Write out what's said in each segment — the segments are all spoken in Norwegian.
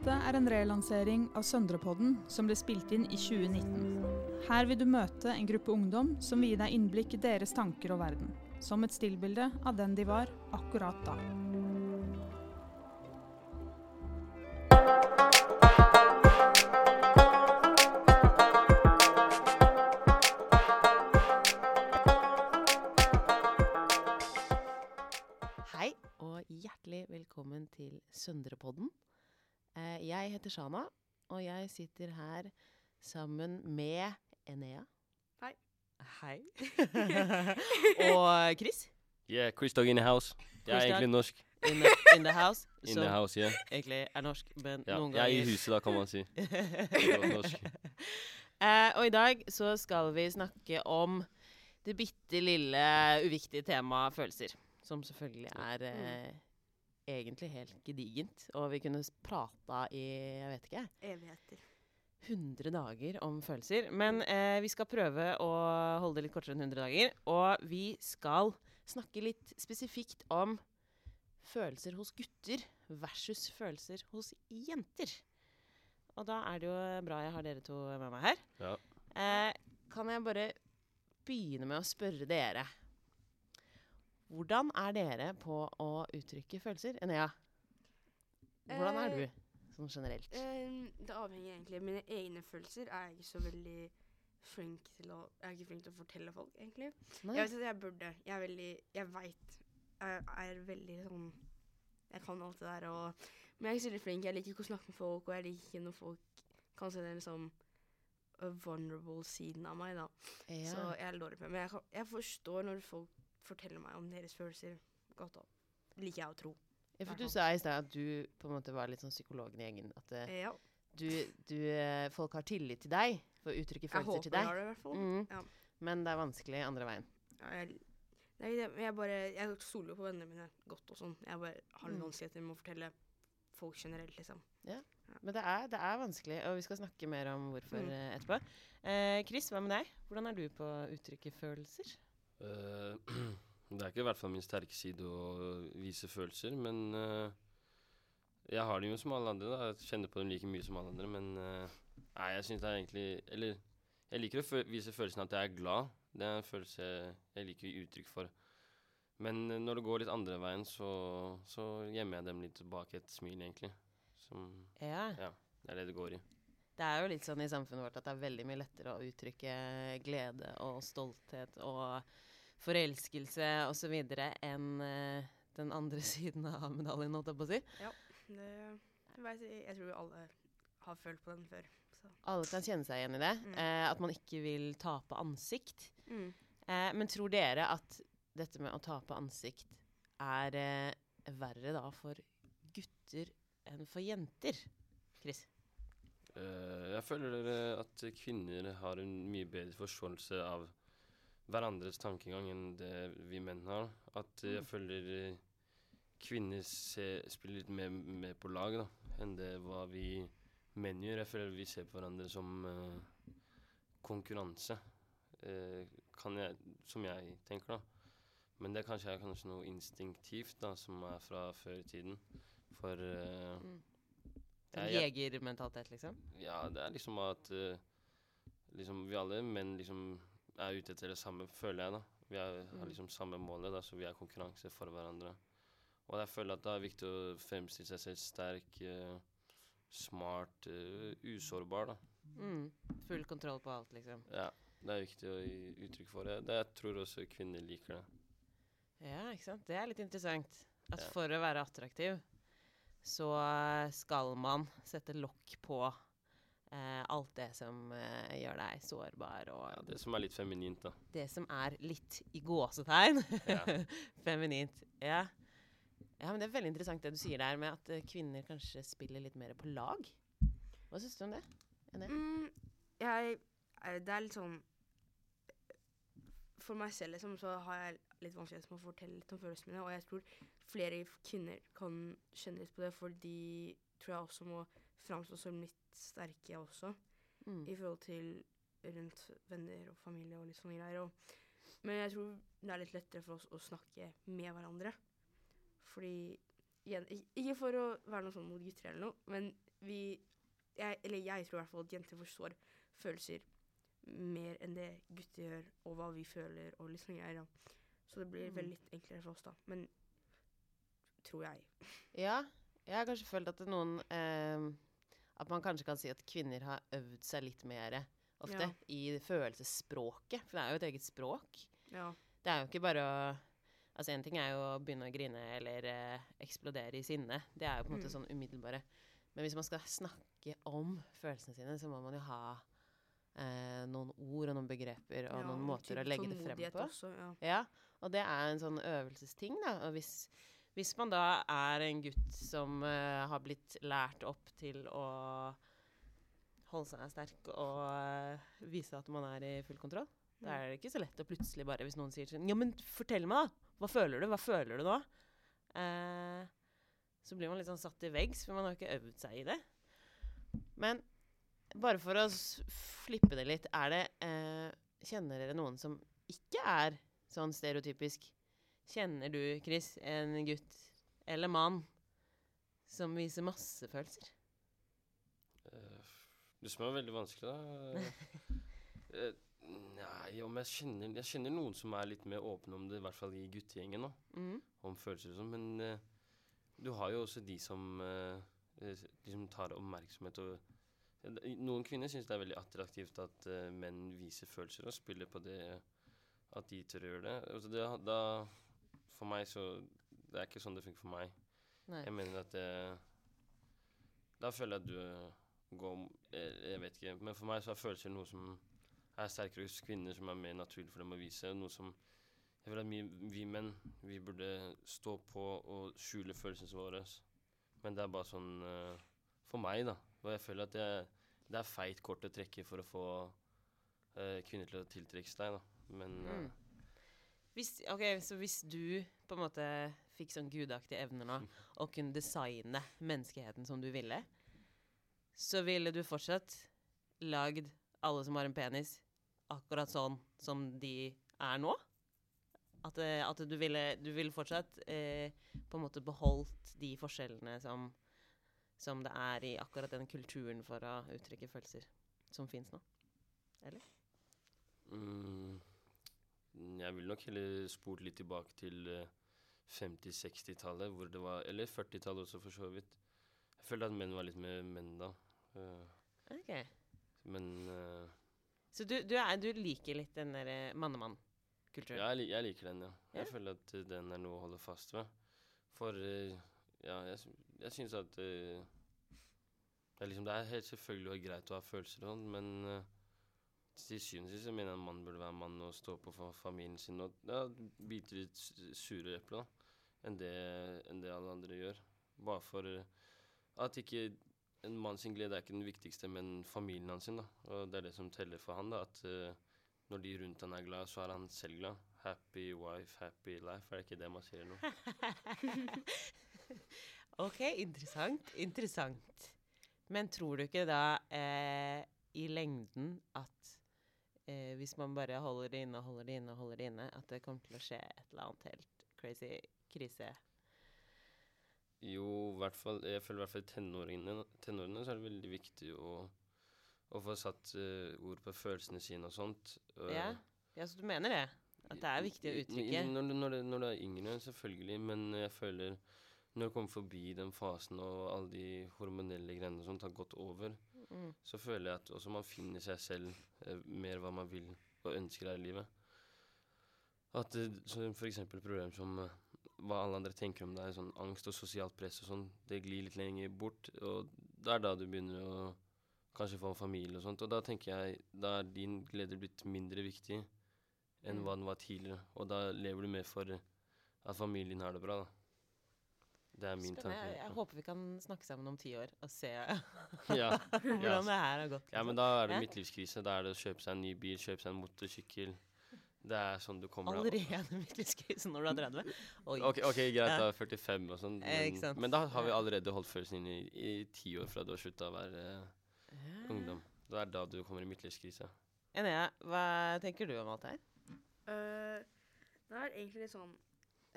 Dette er en relansering av Søndrepodden som ble spilt inn i 2019. Her vil du møte en gruppe ungdom som vil gi deg innblikk i deres tanker og verden. Som et stillbilde av den de var akkurat da. Hei, og hjertelig velkommen til Søndrepodden. Jeg heter Shana, og jeg sitter her sammen med Enea. Hei. Hei. og Chris. Yeah, Chris Dog in the house. Jeg er egentlig norsk. In the, in the house. In som the house, yeah. egentlig er norsk, men Ja, noen jeg er i huset, da, kan man si. Norsk. Uh, og i dag så skal vi snakke om det bitte lille uviktige temaet følelser. Som selvfølgelig er eh, egentlig helt gedigent. Og vi kunne prata i jeg vet ikke, Evigheter. 100 dager om følelser. Men eh, vi skal prøve å holde det litt kortere enn 100 dager. Og vi skal snakke litt spesifikt om følelser hos gutter versus følelser hos jenter. Og da er det jo bra jeg har dere to med meg her. Ja. Eh, kan jeg bare begynne med å spørre dere Hvordan er dere på å uttrykke følelser? Enea, hvordan er Eh, du sånn generelt? Ehm, det avhenger egentlig. Mine egne følelser er jeg ikke så veldig flink til å Jeg er ikke flink til å fortelle folk, egentlig. Nei? Jeg vet at jeg burde. Jeg er veldig Jeg veit Jeg er veldig sånn Jeg kan alt det der og Men jeg er ikke så veldig flink. Jeg liker ikke å snakke med folk, og jeg liker ikke når folk kan se den liksom vulnerable siden av meg, da. Ja. Så jeg er dårlig på det. Men jeg, kan, jeg forstår når folk forteller meg om deres følelser godt. opp. Liker jeg å tro. Ja, for du sa i stad at du på en måte var litt sånn psykologen i gjengen. At eh, Ja. du, du, eh, folk har tillit til deg for å uttrykke følelser til deg. jeg håper har det, i hvert fall. Mm. Ja. Men det er vanskelig andre veien. Ja, jeg, nei, jeg bare Jeg stoler jo på vennene mine godt og sånn. Jeg bare har Mm. vanskeligheter med å fortelle folk generelt, liksom. Men det er, det er vanskelig, og vi skal snakke mer om hvorfor Mm. eh, etterpå. Eh, Chris, hva med deg? Hvordan er du på å uttrykke følelser? Eh, det er ikke i hvert fall min sterke side å vise følelser, men eh, jeg har det jo som alle andre. da. Jeg kjenner på dem like mye som alle andre, men eh, nei, jeg syns det er egentlig Eller jeg liker å vise følelsen at jeg er glad. Det er en følelse jeg liker å gi uttrykk for. Men når det går litt andre veien, så, så gjemmer jeg dem litt bak et smil, egentlig. Som Ja. Det er det det går i. Det er jo litt sånn i samfunnet vårt at det er veldig mye lettere å uttrykke glede og stolthet og forelskelse osv. enn uh, den andre siden av medaljen, holdt jeg på å si. Det, jeg, vet, jeg jeg tror alle har følt på den før. Så. Alle kan kjenne seg igjen i det. Mm. Eh, at man ikke vil tape ansikt. Mm. Eh, men tror dere at dette med å tape ansikt er eh, verre da for gutter enn for jenter? Chris? Uh, jeg føler at kvinner har en mye bedre forståelse av hverandres tankegang enn det vi menn har. At eh, jeg Mm. føler eh, kvinner ser, spiller litt mer med på lag da, enn det hva vi menn gjør. Jeg føler vi ser på hverandre som eh, konkurranse, eh, kan jeg, som jeg tenker da. Men det kanskje er kanskje noe instinktivt da, som er fra før i tiden. For eh, Mm. Sånn jegermentalitet, liksom? ja, det er liksom at eh, liksom vi alle menn liksom er ute etter det samme, føler jeg, da. Vi er, har Mm. liksom samme målet, da, så vi er konkurranse for hverandre. Og jeg føler at det er viktig å fremstille seg selv sterk, eh, smart, eh, usårbar, da. Mm. Full kontroll på alt, liksom. Ja, det er viktig å gi uttrykk for det. det. Jeg tror også kvinner liker det. Ja, ikke sant? Det er litt interessant. At Ja. for å være attraktiv, så skal man sette lokk på eh, alt det som eh, gjør deg sårbar, og Ja, det som er litt feminint, da. det som er litt i gåsetegn Ja. feminint. Ja. ja, men det er veldig interessant det du sier der med at eh, kvinner kanskje spiller litt mer på lag. Hva syns du om det? Mm, jeg, eh, det er litt sånn For meg selv liksom, så har jeg litt vanskelighet med å fortelle litt om følelsene mine. Og jeg tror flere kvinner kan kjenne litt på det, for de tror jeg også må framstå som litt sterke også. Mm. I forhold til rundt venner og familie og litt sånne greier. Og, men jeg tror det er litt lettere for oss å snakke med hverandre. Fordi igjen, Ikke for å være noe sånn mot gutter eller noe, men vi jeg, Eller jeg tror i hvert fall at jenter forstår følelser mer enn det gutter gjør, og hva vi føler og litt sånn greier. da. Så det blir Mm. veldig litt enklere for oss, da. Men tror jeg. Ja, jeg har kanskje følt at det noen eh, At man kanskje kan si at kvinner har øvd seg litt mer ofte Ja. i følelsesspråket. For det er jo et eget språk. Ja. Det er jo ikke bare å Altså En ting er jo å begynne å grine eller eh, eksplodere i sinne. Det er jo på en måte Mm. sånn umiddelbare. Men hvis man skal snakke om følelsene sine, så må man jo ha eh, noen ord og noen begreper og ja, noen måter å legge det frem på. Også, ja. Ja, og det er en sånn øvelsesting, da. Og hvis, hvis man da er en gutt som uh, har blitt lært opp til å holde seg sterk og uh, vise at man er i full kontroll, da er det ikke så lett å plutselig bare Hvis noen sier sånn Ja, men fortell meg, da! Hva føler du? Hva føler du nå? Uh, så blir man litt sånn satt i veggs, for man har ikke øvd seg i det. Men bare for å flippe det litt, er det Kjenner dere noen som ikke er sånn stereotypisk? Kjenner du, Chris, en gutt eller mann som viser masse følelser? Uh, Det som er veldig vanskelig, da uh, Nei, om jeg kjenner Jeg kjenner noen som er litt mer åpne om det, i hvert fall i guttegjengen. Mm. Om følelser og sånn. Men uh, du har jo også de som eh, eh, De som tar oppmerksomhet og eh, Noen kvinner syns det er veldig attraktivt at eh, menn viser følelser og spiller på det at de tør gjøre det. Altså det. Da For meg så Det er ikke sånn det funker for meg. Nei. Jeg mener at det Da føler jeg at du eh, går jeg, jeg vet ikke. Men for meg så er følelser noe som er sterkere hos kvinner, som er mer naturlig for dem å vise. Noe som Jeg føler at vi, vi menn vi burde stå på og skjule følelsene våre. Men det er bare sånn eh, For meg, da. Og jeg føler at det, det er feit kort å trekke for å få uh, kvinner til å tiltrekke seg, da. Men eh, Mm. Hvis, ok, Så hvis du på en måte fikk sånn gudaktige evner nå, og kunne designe menneskeheten som du ville, så ville du fortsatt lagd alle som har en penis, akkurat sånn som de er nå? At, eh, at du ville Du ville fortsatt eh, på en måte beholdt de forskjellene som, som det er i akkurat den kulturen for å uttrykke følelser som fins nå? Eller? Mm, jeg vil nok heller spurt litt tilbake til eh, 50-60-tallet, hvor det var Eller 40-tallet også, for så vidt. Jeg følte at menn var litt mer menn da. Eh, Ok. men uh, Så du, du, er, du liker litt den derre mannemann-kulturen? ja, jeg, jeg liker den, ja. Jeg Ja. føler at eh, den er noe å holde fast ved. For uh, ja, jeg, jeg syns at uh, det, er liksom, det er helt selvfølgelig og greit å ha følelser og sånn, men eh, til syvende og sist mener jeg en mann burde være mann og stå på for familien sin og ja, bite litt sure epler enn det, enn det alle andre gjør. Bare for eh, at ikke en mann sin glede er ikke den viktigste, men familien hans da. Og det er det som teller for han. da, At uh, når de rundt han er glad, så er han selv glad. Happy wife, happy life. Er det ikke det man sier nå? ok, interessant. Interessant. Men tror du ikke da eh, i lengden at eh, hvis man bare holder det inne og holder det inne og holder det inne, at det kommer til å skje et eller annet helt crazy krise? Jo, i hvert fall, jeg føler i hvert fall i tenårene, tenårene så er det veldig viktig å, å få satt uh, ord på følelsene sine og sånt. Ja? ja, så du mener det? At det er viktig å uttrykke? Når, du- når, du- når du er yngre, selvfølgelig. Men jeg føler når du kommer forbi den fasen og alle de hormonelle greiene og sånt har gått over, Mm. så føler jeg at også man finner seg selv eh, mer hva man vil og ønsker her i livet. At f.eks. for eksempel problem som eh, hva alle andre tenker om deg, sånn angst og sosialt press og sånn, det glir litt lenger bort. Og det er da du begynner å kanskje få en familie og sånt. Og da tenker jeg da er din glede blitt mindre viktig enn Mm. hva den var tidligere. Og da lever du mer for at familien har det bra, da. Det er min tanke. Jeg, jeg håper vi kan snakke sammen om ti år og se Ja. hvordan det her har gått. ja, men liksom. da er det midtlivskrise. Da er det å kjøpe seg en ny bil, kjøpe seg en motorsykkel. Det er sånn du kommer deg Allerede midtlivskrise når du er 30? Oi. Ok, ok, greit, da er 45 og sånn. Men, men da har vi allerede holdt følelsen inne i, ti år fra du har slutta å være uh, Ja. ungdom. Det er da du kommer i midtlivskrise. Enea, hva tenker du om alt det her? Uh, det er egentlig litt sånn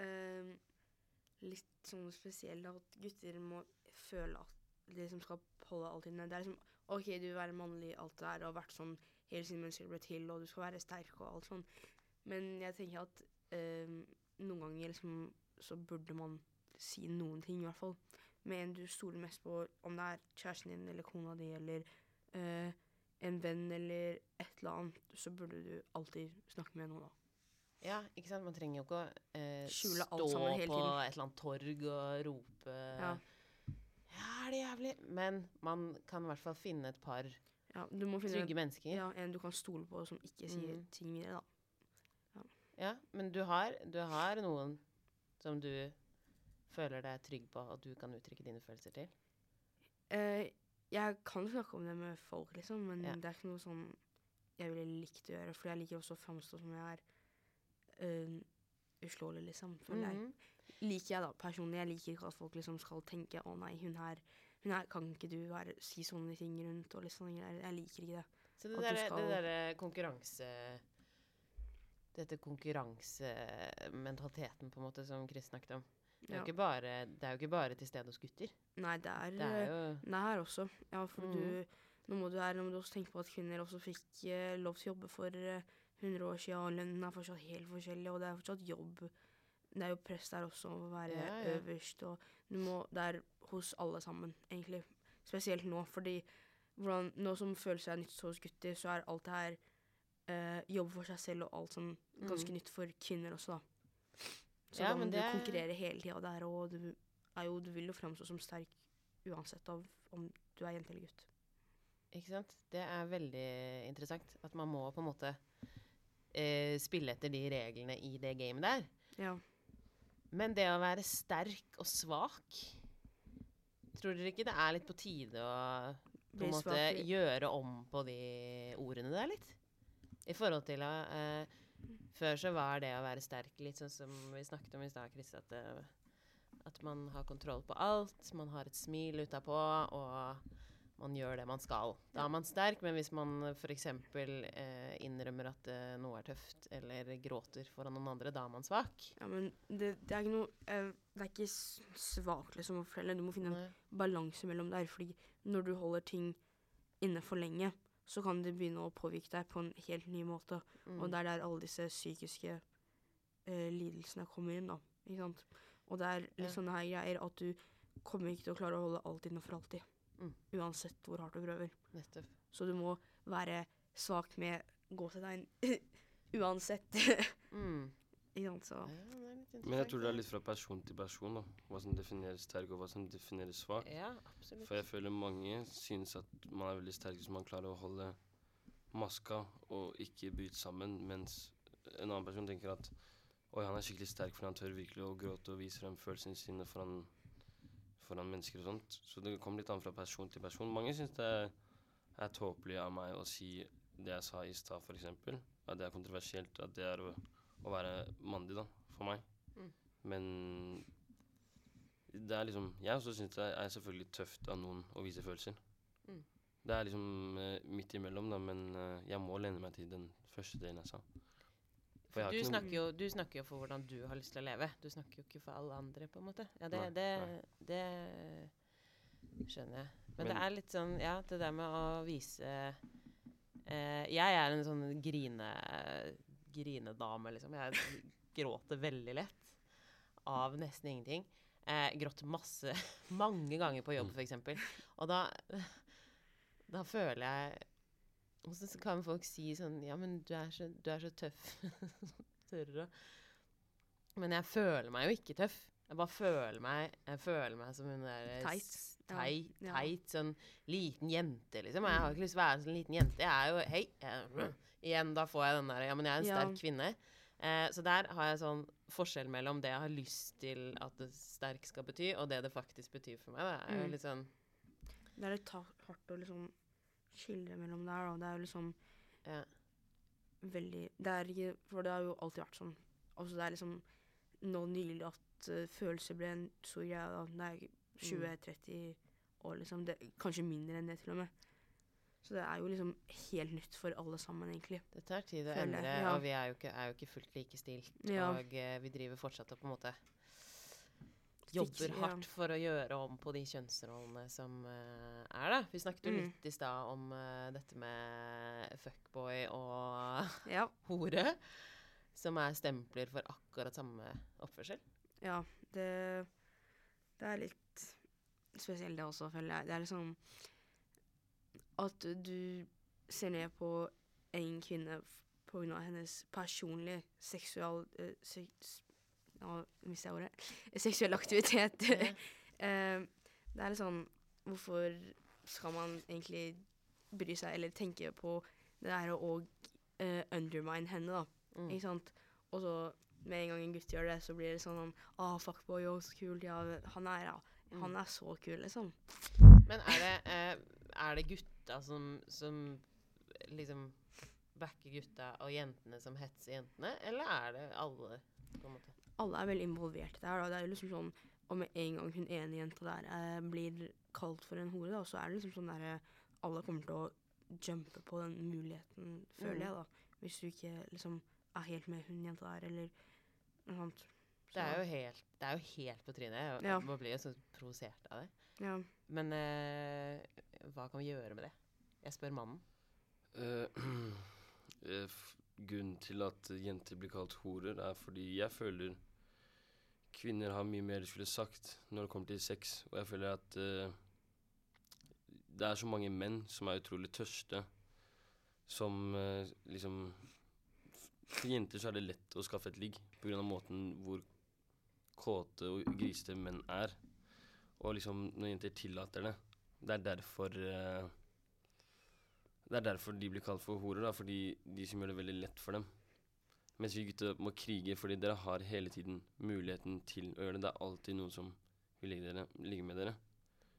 eh, Litt sånn spesielt at gutter må føle at de liksom skal holde alt inne. Det er liksom OK, du vil være mannlig, alt det der, og har vært sånn hele siden mennesker ble til, og du skal være sterk og alt sånn. Men jeg tenker at øh, noen ganger liksom så burde man si noen ting, i hvert fall. Med en du stoler mest på, om det er kjæresten din eller kona di eller øh, en venn eller et eller annet, så burde du alltid snakke med noen, da. Ja, ikke sant? Man trenger jo ikke å eh, Skjule alt stå sammen hele på tiden. et eller annet torg og rope Ja. Ja, er det jævlig? Men man kan i hvert fall finne et par Ja, du må finne trygge mennesker. ja, en du kan stole på, som ikke sier Mhm. ting videre, da. Ja, men du har, du har noen som du føler deg trygg på at du kan uttrykke dine følelser til. Eh, jeg kan snakke om det med folk, liksom, men Ja. det er ikke noe sånn jeg ville likt å gjøre. For jeg liker også å framstå som jeg er uh, uslåelig, liksom. Føler jeg. Mhm. Liker jeg, da. Personlig. Jeg liker ikke at folk liksom skal tenke 'Å nei, hun her, hun her kan ikke du her, si sånne ting rundt', og litt sånne greier. Jeg liker ikke det. Så det derre skal- der konkurranse... Dette konkurransementaliteten på en måte som Chris snakket om. Det er, Ja. bare, det er jo ikke bare til stede hos gutter. Nei, det er, Det er jo Nei, her også. Ja, for Mhm. du nå må, du her, nå må du også tenke på at kvinner også fikk eh, lov til å jobbe for eh, 100 år siden, og lønnen er fortsatt helt forskjellig, og det er fortsatt jobb. Det er jo press der også å være Ja, ja. øverst, og du må Det er hos alle sammen, egentlig. Spesielt nå, fordi hvordan, nå som følelser er nytt hos gutter, så er alt det her eh, jobb for seg selv og alt sånn ganske mm. nytt for kvinner også, da. Så Ja, da må du er- konkurrere hele tida der, og du, jo, du vil jo framstå som sterk uansett av om du er jente eller gutt. Ikke sant? Det er veldig interessant. At man må på en måte eh, spille etter de reglene i det gamet der. Ja. Men det å være sterk og svak Tror dere ikke det er litt på tide å på en måte gjøre om på de ordene der litt? I forhold til eh, Før så var det å være sterk litt sånn som vi snakket om i stad, Chris, at, eh, at man har kontroll på alt. Man har et smil utapå, og man gjør det man skal. Da er man sterk, men hvis man f.eks. Eh, innrømmer at eh, noe er tøft, eller gråter foran noen andre, da er man svak. ja, men det, det er ikke noe eh, Det er ikke svakt liksom å fortelle. Du må finne en balanse mellom der. Fordi når du holder ting inne for lenge, så kan det begynne å påvirke deg på en helt ny måte. Mm. Og det er der alle disse psykiske eh, lidelsene kommer inn, da. Ikke sant? Og det er litt Ja. sånne her greier at du kommer ikke til å klare å holde alt inne for alltid. Mm. Uansett hvor hardt du prøver. Nettopp. Så du må være svak med gåsetegn uansett. Mm. Ja, det er litt Men jeg tror det er litt fra person til person, da. Hva som defineres sterk, og hva som defineres svak. Ja. For jeg føler mange synes at man er veldig sterk hvis man klarer å holde maska og ikke bryte sammen, mens en annen person tenker at oi, han er skikkelig sterk fordi han tør virkelig å gråte og vise frem følelsene sine foran, foran mennesker og sånt. Så det kommer litt an fra person til person. Mange syns det er, tåpelig av meg å si det jeg sa i stad, f.eks. At det er kontroversielt. At det er å, å være mandig, da, for meg. Mm. Men det er liksom Jeg også syns det er selvfølgelig tøft av noen å vise følelser. Mm. Det er liksom uh, midt imellom, da, men uh, jeg må lene meg til den første delen jeg sa. Du snakker, jo, du snakker jo for hvordan du har lyst til å leve. Du snakker jo ikke for alle andre, på en måte. Ja, det, Nei, det, nei. det skjønner jeg. Men, det er litt sånn, ja, det der med å vise eh, Jeg er en sånn grine, grinedame, liksom. Jeg gråter veldig lett av nesten ingenting. Eh, grått masse, mange ganger på jobb, Mm. f.eks. Og da, da føler jeg Og så kan folk si sånn Ja, men du er så, du er så tøff. Tørre. Men jeg føler meg jo ikke tøff. Jeg bare føler meg Jeg føler meg som hun der eh, Teit. Teit, Ja. teit, sånn liten jente, liksom. Jeg har ikke lyst til å være en sånn liten jente. Jeg er jo Hei. Jeg, igjen, da får jeg den der Ja, men jeg er en Ja. sterk kvinne. Eh, så der har jeg sånn forskjell mellom det jeg har lyst til at det sterk skal bety, og det det faktisk betyr for meg. Det er jo Mm. litt sånn det er litt hardt å liksom skille mellom der, da. Det er jo liksom Ja. veldig Det er ikke For det har jo alltid vært sånn. Altså det er liksom nå nylig at uh, følelser ble en stor greie. da. Det er 20-30 år, liksom. Det, kanskje mindre enn det, til og med. Så det er jo liksom helt nytt for alle sammen, egentlig. Det tar tid å endre, ja. og vi er jo ikke, er jo ikke fullt likestilt. Ja. Og uh, vi driver fortsatt og på en måte jobber ja. hardt for å gjøre om på de kjønnsrollene som uh, er, da. Vi snakket jo Mm. litt i stad om uh, dette med fuckboy og Ja. hore, som er stempler for akkurat samme oppførsel. Ja, det, det er litt spesielt det også, føler jeg. Det er liksom at du ser ned på en kvinne pga. hennes personlige seksual... Uh, se, s- Nå mister jeg ordet. Seksuell aktivitet. Eh, det er litt sånn Hvorfor skal man egentlig bry seg eller tenke på det der å uh, undermine henne, da? Mm. Ikke sant? Og så med en gang en gutt gjør det, så blir det sånn Å, fuckboy, oh, så kult. Ja, han er, ja. Han Mm. er så kul, liksom. Men er det, uh, er det gutta som, som liksom backer gutta, og jentene som hetser jentene, eller er det alle, på en måte? Alle er veldig involvert der. Da. Det er liksom sånn Og med en gang hun ene jenta der eh, blir kalt for en hore, da, så er det liksom sånn derre Alle kommer til å jumpe på den muligheten, føler mm. jeg, da. Hvis du ikke liksom er helt med hun jenta der, eller noe sånt. Det er jo helt, det er jo helt på trynet. Jeg, Ja. Man blir jo så provosert av det. Ja. Men eh, hva kan vi gjøre med det? Jeg spør mannen. Uh, eh, grunnen til at jenter blir kalt horer, er fordi jeg føler kvinner har mye mer de skulle sagt når det kommer til sex. Og jeg føler at uh, det er så mange menn som er utrolig tørste, som uh, liksom For jenter så er det lett å skaffe et ligg pga. måten hvor kåte og grisete menn er. Og liksom når jenter tillater det. Det er derfor uh, det er derfor de blir kalt for horer, da, fordi de som gjør det veldig lett for dem. Mens vi gutter må krige fordi dere har hele tiden muligheten til å gjøre det. Det er alltid noen som vil ligge, dere, ligge med dere.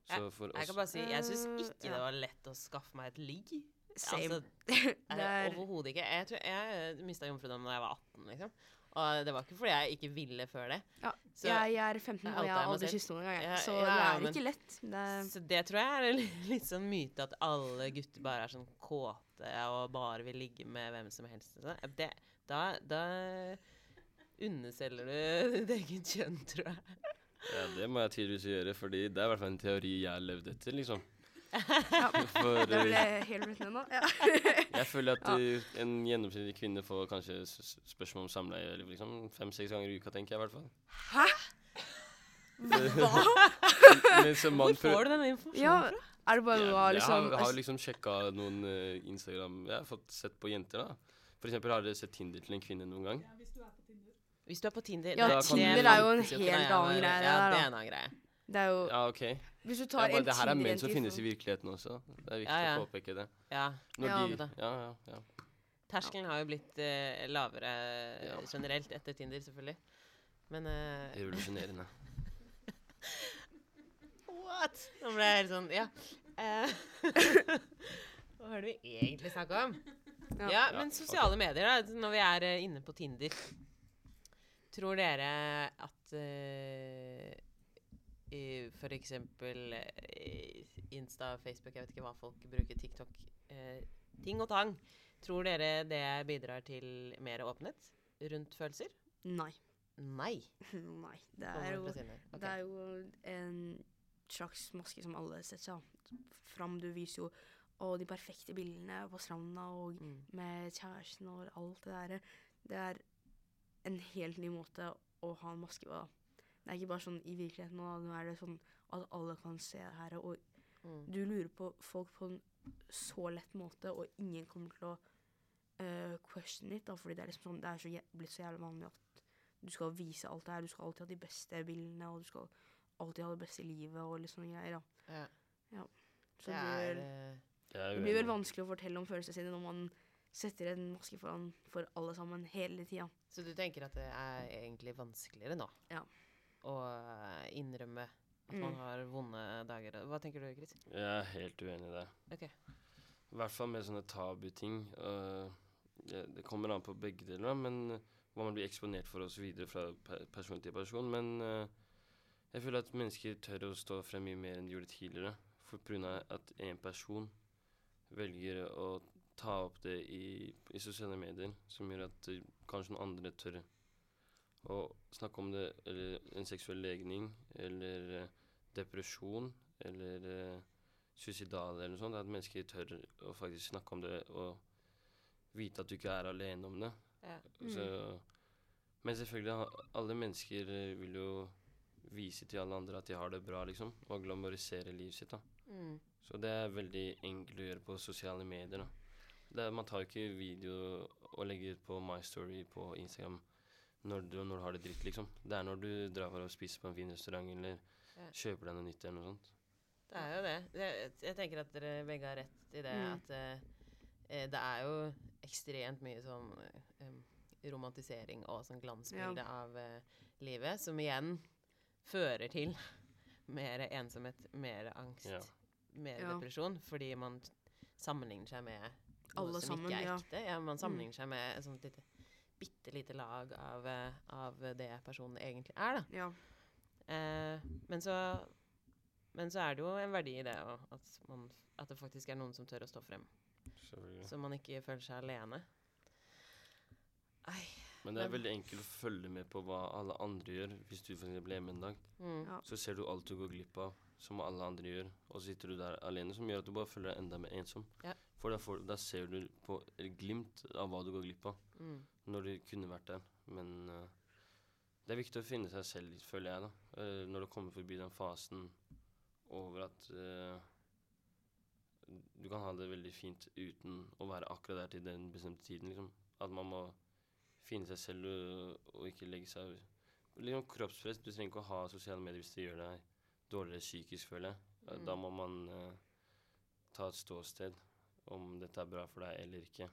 Så for Jeg kan bare si, jeg syns Eh, ikke det var lett å skaffe meg et ligg. Same. Altså, er Overhodet ikke. Jeg, tror, jeg mista jomfrudommen da jeg var 18, liksom. Og det var ikke fordi jeg ikke ville før det. Ja, Så, jeg, jeg er 15 og jeg har aldri kysset noen engang. Ja, Så ja, det er men- ikke lett. Det er, så det tror jeg er en litt sånn myte at alle gutter bare er sånn kåte og bare vil ligge med hvem som helst. sånn. Det, da, da underselger du ditt eget kjønn, tror jeg. Ja, det må jeg tydeligvis gjøre, fordi det er i hvert fall en teori jeg har levd etter, liksom. ja, For det ble eh, helt blitt nå. Ja. jeg føler at Ja. eh, en gjennomsnittlig kvinne får kanskje spørsmål om samleie eller liksom fem-seks ganger i uka, tenker jeg i hvert fall. Hæ? Hva? Hvor får du denne informasjonen Ja, fra? er det bare Ja, noe jeg liksom har, har liksom sjekka noen uh, Instagram Jeg har fått sett på jenter, da. For eksempel, har dere sett Tinder til en kvinne noen gang? Ja, Hvis du er på Tinder Hvis du Ja, på Tinder det er jo en helt annen greie, Ja, der, det er en annen greie. Det er jo Ja, OK. Hvis du Det tar Ja, bare, en det her er menn som i finnes i virkeligheten også. Det er viktig Ja, ja. å påpeke det. Ja. Når Ja. de, ja, ja, ja. Terskelen har jo blitt eh, lavere Ja. generelt etter Tinder, selvfølgelig. Men eh, Revolusjonerende. What? Nå ble jeg helt sånn Ja. Eh, Hva har du egentlig snakka om? Ja. Ja, men sosiale medier, da, når vi er eh, inne på Tinder Tror dere at eh, i for eksempel eh, Insta, Facebook, jeg vet ikke hva folk bruker, TikTok eh, Ting og tang. Tror dere det bidrar til mer åpenhet rundt følelser? Nei. Nei. Nei. Det Kommer er jo fra. Ok. Det er jo en slags maske som alle setter seg fram. Du viser jo å, de perfekte bildene på stranda og Mm. med kjæresten og alt det der. Det er en helt ny måte å ha en maske på. Det er ikke bare sånn i virkeligheten nå. Nå er det sånn at alle kan se det her. Og Mm. du lurer på folk på en så lett måte, og ingen kommer til å uh, question it. da, fordi det er liksom sånn, det er så blitt så jævlig vanlig at du skal vise alt det her. Du skal alltid ha de beste bildene, og du skal alltid ha det beste livet og litt sånne greier. da. Ja. Så Det det, er blir, eh, er det blir vel vanskelig å fortelle om følelsene sine når man setter en maske foran for alle sammen hele tida. Så du tenker at det er egentlig vanskeligere nå Ja. å eh, innrømme at man Mm. har vonde dager? Hva tenker du, Chris? Jeg er helt uenig i det. Ok. I hvert fall med sånne tabuting. det, det kommer an på begge deler, men øh, hva man blir eksponert for osv. fra person til person. Men øh, jeg føler at mennesker tør å stå frem mye mer enn de gjorde tidligere. For pga. at en person velger å ta opp det i, i sosiale medier, som gjør at øh, kanskje noen andre tør å snakke om det, eller en seksuell legning, eller eh, depresjon, eller uh, suicidal eller noe sånt. At mennesker tør å faktisk snakke om det og vite at du ikke er alene om det. Ja. Så, men selvfølgelig, alle mennesker eh, vil jo vise til alle andre at de har det bra, liksom. Og glamorisere livet sitt, da. Mm. Så det er veldig enkelt å gjøre på sosiale medier, da. Det er, man tar jo ikke video og legger ut på My Story på Instagram når du, når du har det dritt, liksom. Det er når du drar for å spise på en fin restaurant eller Ja. kjøper deg noe nytt eller noe sånt. Det er jo det. Jeg, jeg tenker at dere begge har rett i det. Mm. At eh, eh, det er jo ekstremt mye sånn eh, romantisering og sånn glansbilde av eh, livet, som igjen fører til mer ensomhet, mer angst, Ja. Mer Ja. depresjon, fordi man sammenligner seg med noe Alle som sammen, ikke er ekte. Ja, man sammenligner seg med et sånt lite, bitte lite lag av, eh, av det personen egentlig er, da. Ja. Eh, men, så, men så er det jo en verdi i det at, man, at det faktisk er noen som tør å stå frem. Så man ikke føler seg alene. Ai, Men det er Men- veldig enkelt å følge med på hva alle andre gjør. Hvis du for eksempel er hjemme en dag, Mm. Ja. så ser du alt du går glipp av, som alle andre gjør, og så sitter du der alene, som gjør at du bare føler deg enda mer ensom. Ja. For da, får, da ser du på glimt av hva du går glipp av, Mm. når du kunne vært der. Men uh, det er viktig å finne seg selv litt, føler jeg, da. Uh, når du kommer forbi den fasen over at uh, du kan ha det veldig fint uten å være akkurat der til den bestemte tiden, liksom. At man må finne seg selv og, og ikke legge seg Liksom kroppspress. Du trenger ikke å ha sosiale medier hvis det gjør deg dårligere psykisk, føler jeg. Mm. Da må man uh, ta et ståsted om dette er bra for deg eller ikke.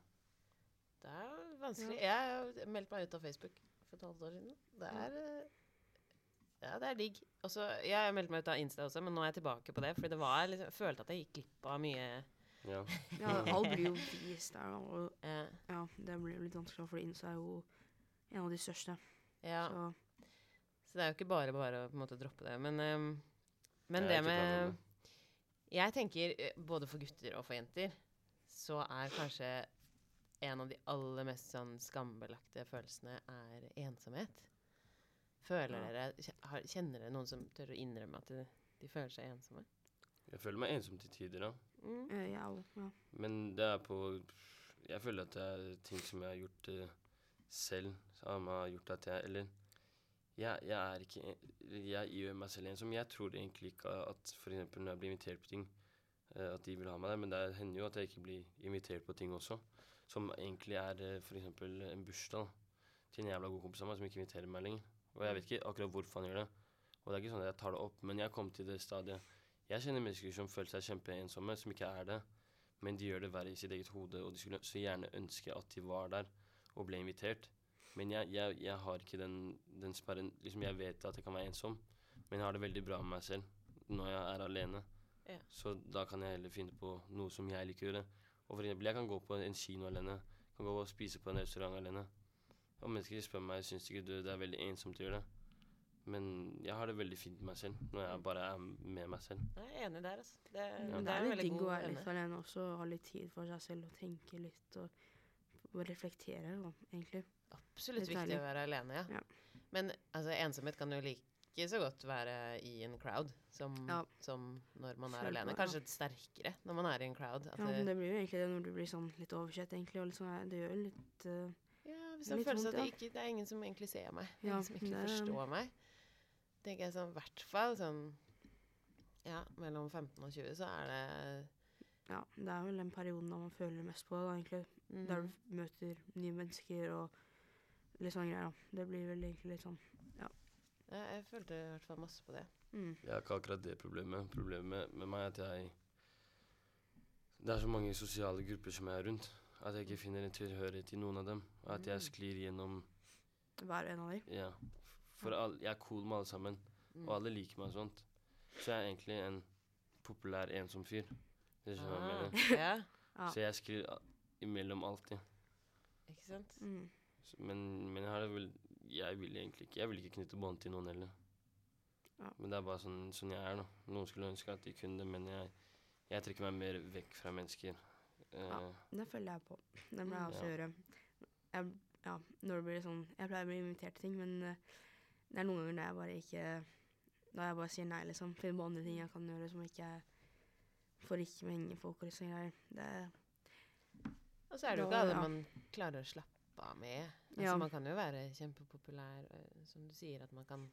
Det er vanskelig. Jeg meldte meg ut av Facebook for et halvt år siden. Det er eh, Ja, det er digg. Også, Jeg meldte meg ut av Insta også, men nå er jeg tilbake på det. Fordi det var liksom, jeg følte at jeg gikk glipp av mye Ja. ja, alt blir jo vist der. Og ja, det blir jo litt vanskelig, for Insta er jo en av de største. Ja. Så Så det er jo ikke bare bare å på en måte droppe det. Men, ehm, men det, det med Jeg tenker eh, både for gutter og for jenter så er kanskje en av de aller mest sånn skambelagte følelsene er ensomhet. Føler Ja. dere Kjenner dere noen som tør å innrømme at de, de føler seg ensomme? Jeg føler meg ensom til tider, da. Mm. eh, ja, ja. Men det er på Jeg føler at det er ting som jeg har gjort uh, selv, som har gjort at jeg Eller jeg, jeg er ikke Jeg gjør meg selv ensom. Jeg tror egentlig ikke at f.eks. når jeg blir invitert på ting, eh, at de vil ha meg der. Men det hender jo at jeg ikke blir invitert på ting også. Som egentlig er uh, f.eks. en bursdag til en jævla god kompis av meg som ikke inviterer meg lenger. Og jeg vet ikke akkurat hvorfor han gjør det. Og det er ikke sånn at jeg tar det opp, men jeg kom til det stadiet Jeg kjenner mennesker som føler seg kjempeensomme, som ikke er det. Men de gjør det verre i sitt eget hode, og de skulle så gjerne ønske at de var der og ble invitert. Men jeg, jeg, jeg har ikke den, den sperren liksom Jeg vet at jeg kan være ensom, men jeg har det veldig bra med meg selv når jeg er alene. Ja. Så da kan jeg heller finne på noe som jeg liker å gjøre. Og for eksempel, jeg kan gå på en kino alene. Kan gå og spise på en restaurant alene. Og mennesker spør meg syns ikke du det er veldig ensomt å gjøre det. Men jeg har det veldig fint med meg selv når jeg bare er med meg selv. Jeg er enig der, altså. Det, ja. det det er er litt veldig digg å være litt alene også, ha litt tid for seg selv og tenke litt og, og reflektere, da, egentlig. Absolutt viktig å være alene, ja. Ja. Men altså, ensomhet kan jo like så godt være i en crowd som, Ja. som når man er Føler alene. Kanskje ja. Sterkere når man er i en crowd. Ja, men det blir jo egentlig det når du blir sånn litt oversett, egentlig. Og sånn, det gjør litt uh, ja, hvis det føler at det, ikke, det er ingen som egentlig ser meg. Ingen som egentlig det forstår meg. tenker jeg sånn, i hvert fall sånn Ja, mellom 15 og 20 så er det Ja, det er vel den perioden da man føler mest på det, da, egentlig. mm, Der du møter nye mennesker og litt sånne greier. da. Det blir vel egentlig litt sånn ja, Jeg følte i hvert fall masse på det. mm. Jeg har ikke akkurat det problemet. Problemet med meg er at jeg Det er så mange sosiale grupper som jeg er rundt, at jeg ikke finner en tilhørighet i noen av dem. At jeg Mm. sklir gjennom Hver en av dem? Ja. For all, jeg er cool med alle sammen, Mm. og alle liker meg og sånt. Så jeg er egentlig en populær, ensom fyr. Det skjønner jeg Ah, mener. ja, Ja. Så jeg sklir imellom alltid. ikke sant? Mm. Men, men jeg har vel Jeg vil egentlig ikke Jeg vil ikke knytte bånd til noen heller. Ja. Men det er bare sånn, sånn jeg er, da. Noen skulle ønske at de kunne det, men jeg, jeg trekker meg mer vekk fra mennesker. Eh, Ja. Det følger jeg på. Det må jeg også Ja. gjøre. Jeg ja, når det blir sånn Jeg pleier å bli invitert til ting, men eh, det er noen ganger da jeg bare ikke Da jeg bare sier nei, liksom. Finner på andre ting jeg kan gjøre som ikke Får ikke med henge folk og sånne greier. Det Og så er det jo ikke alle ja. man klarer å slappe av med. Altså, Ja. Man kan jo være kjempepopulær, øh, som du sier, at man kan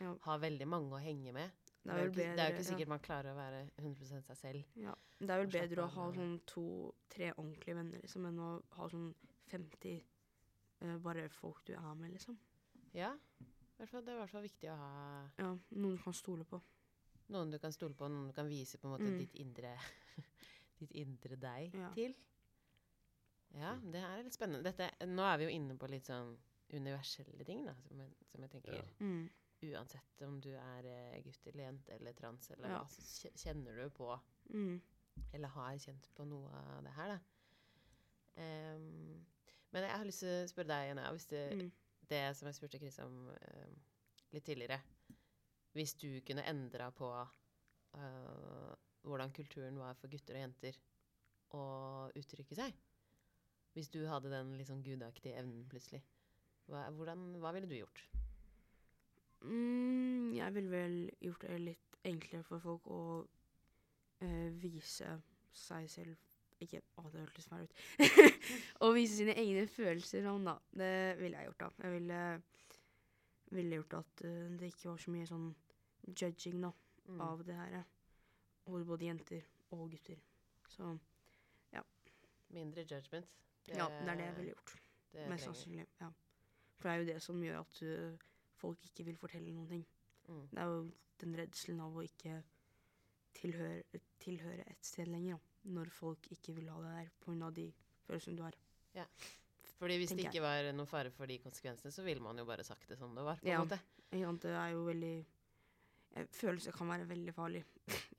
ja, ha veldig mange å henge med. det er vel jo ikke, det er jo ikke ja. sikkert man klarer å være 100% seg selv. Ja. Det er vel bedre å ha sånn to-tre ordentlige venner, liksom, enn å ha sånn 50 uh, bare folk du er med, liksom. Ja, det er i hvert fall viktig å ha Ja, noen du kan stole på. noen du kan stole på, noen du kan vise på en måte Mm. ditt indre ditt indre deg Ja. til. Ja, det her er litt spennende. Dette, nå er vi jo inne på litt sånn universelle ting, da, som jeg, som jeg tenker Ja. Mm. Uansett om du er eh, gutt eller jente eller trans eller Ja. altså, kjenner du på Mm. Eller har kjent på noe av det her, da. Um, men jeg har lyst til å spørre deg, Jenna, hvis det, Mm. det som jeg spurte Chris om um, litt tidligere Hvis du kunne endra på uh, hvordan kulturen var for gutter og jenter å uttrykke seg Hvis du hadde den sånn gudaktige evnen plutselig, hva, hvordan, hva ville du gjort? Mm, jeg ville vel gjort det litt enklere for folk å øh, vise seg selv Ikke Å, det hørtes feil ut. å vise sine egne følelser sånn, da. Det ville jeg gjort, da. Jeg ville, ville gjort at øh, det ikke var så mye sånn judging da, Mm. av det her. Hos både jenter og gutter. Så ja. Mindre judgment. Ja, det er det jeg ville gjort. Mest sannsynlig. ja. For det er jo det som gjør at eh, folk ikke vil fortelle noen ting. Mm. Det er jo den redselen av å ikke tilhøre, tilhøre et sted lenger. Da. Når folk ikke vil ha det der pga. de følelsene du har. Ja. Fordi hvis det tenker ikke var noen fare for de konsekvensene, så ville man jo bare sagt det som det var. på en Ja. måte. Ja. Det er jo veldig Følelser kan være veldig farlig.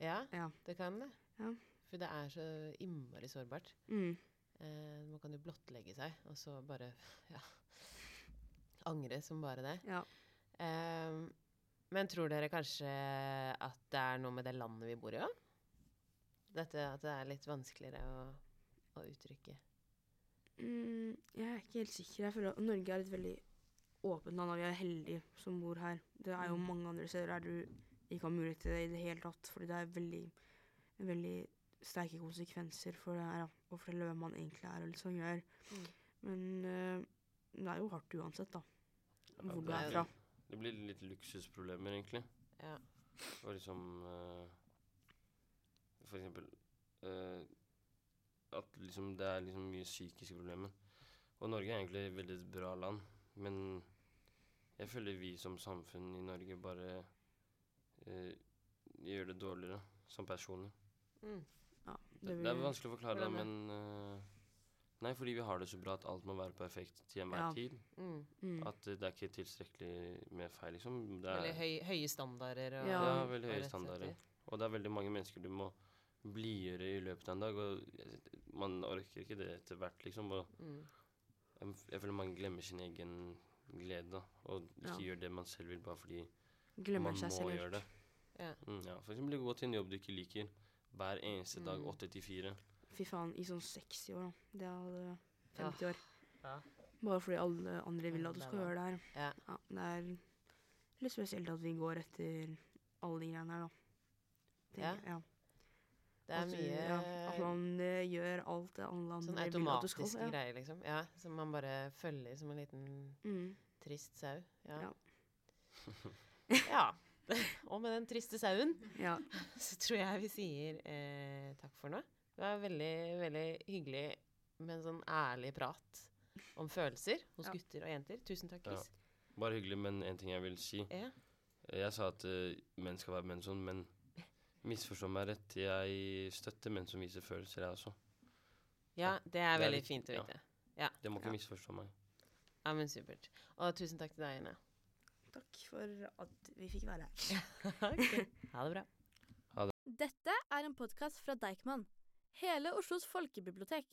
Ja, Ja. det kan det. Ja. For det er så innmari sårbart. Mm. Eh, man kan jo blottlegge seg, og så bare ja, angre som bare det. Ja. Eh, men tror dere kanskje at det er noe med det landet vi bor i òg? Dette at det er litt vanskeligere å, å uttrykke. Mm, jeg er ikke helt sikker. Jeg føler at Norge er et veldig åpent land, og vi er heldige som bor her. Det er jo Mm. mange andre steder der du ikke har mulighet til det i det hele tatt, fordi det er veldig, veldig sterke konsekvenser for det her, å fortelle hvem man egentlig er og litt gjør. Mm. Men eh, det er jo hardt uansett, da. Ja, Hvor du det er er- fra. Det blir litt luksusproblemer, egentlig. Ja. Og liksom eh, For eksempel eh, At liksom det er liksom mye psykiske problemer. Og Norge er egentlig et veldig bra land, men jeg føler vi som samfunn i Norge bare eh, gjør det dårligere som personer. Mm. Det, det er vanskelig å forklare det, men uh, Nei, fordi vi har det så bra at alt må være perfekt til enhver Ja. tid. Mm. mm. At det er ikke tilstrekkelig med feil, liksom. Det Veldig er, høy, høye standarder. Og, Ja. ja, veldig høye standarder. Og det er veldig mange mennesker du må blidgjøre i løpet av en dag. Og man orker ikke det etter hvert, liksom. Og Mm. jeg, jeg føler man glemmer sin egen glede, da. Og ikke Ja. gjør det man selv vil, bare fordi Glemmer man må gjøre det. Ja. Mm, ja. For eksempel gå til en jobb du ikke liker. Hver eneste dag, Mm. 8 til 4. Fy faen, i sånn 60 år, da. Det hadde 50 Ja. år. Ja. Bare fordi alle andre vil at du skal gjøre det her. Ja. Ja, det er litt spesielt at vi går etter alle de greiene her, da. tenker Ja. ja. Det er At, mye ja, At man uh, gjør alt det alle andre sånn vil at du skal. skal. Ja. greier, liksom. Ja, som man bare følger som en liten Mm. trist sau. Ja. Ja. ja. Og med den triste sauen ja. så tror jeg vi sier eh, takk for nå. Det var veldig, veldig hyggelig med en sånn ærlig prat om følelser hos Ja. gutter og jenter. Tusen takk, Ja. Chris. Bare hyggelig, men en ting jeg vil si. Ja. Jeg sa at uh, menn skal være menn sånn, men misforstå meg rett. Jeg støtter menn som viser følelser, jeg også. ja, det er Det er veldig litt- fint å ja. vite. Det må ikke Ja. misforstå meg. Ja, men supert. Og tusen takk til deg, Ine. Takk for at vi fikk være her. okay. Ha det bra. Dette er en podkast fra Deichman, hele Oslos folkebibliotek.